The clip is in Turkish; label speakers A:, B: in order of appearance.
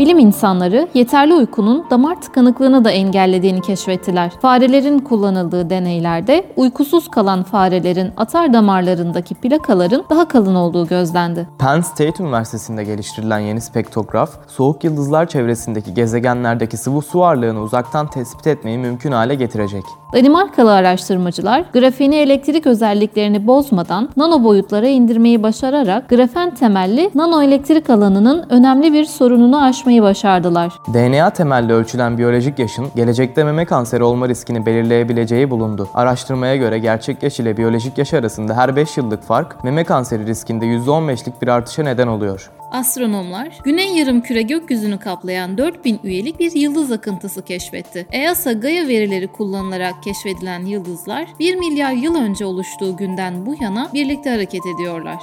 A: Bilim insanları yeterli uykunun damar tıkanıklığını da engellediğini keşfettiler. Farelerin kullanıldığı deneylerde uykusuz kalan farelerin atar damarlarındaki plakaların daha kalın olduğu gözlendi.
B: Penn State Üniversitesi'nde geliştirilen yeni spektrograf, soğuk yıldızlar çevresindeki gezegenlerdeki sıvı su varlığını uzaktan tespit etmeyi mümkün hale getirecek.
A: Danimarkalı araştırmacılar grafeni elektrik özelliklerini bozmadan nano boyutlara indirmeyi başararak grafen temelli nanoelektrik alanının önemli bir sorununu aşmayı başardılar.
B: DNA temelli ölçülen biyolojik yaşın gelecekte meme kanseri olma riskini belirleyebileceği bulundu. Araştırmaya göre gerçek yaş ile biyolojik yaş arasında her 5 yıllık fark meme kanseri riskinde %15'lik bir artışa neden oluyor.
A: Astronomlar, Güney Yarımküre gökyüzünü kaplayan 4000 üyelik bir yıldız akıntısı keşfetti. EASA Gaia verileri kullanılarak keşfedilen yıldızlar 1 milyar yıl önce oluştuğu günden bu yana birlikte hareket ediyorlar.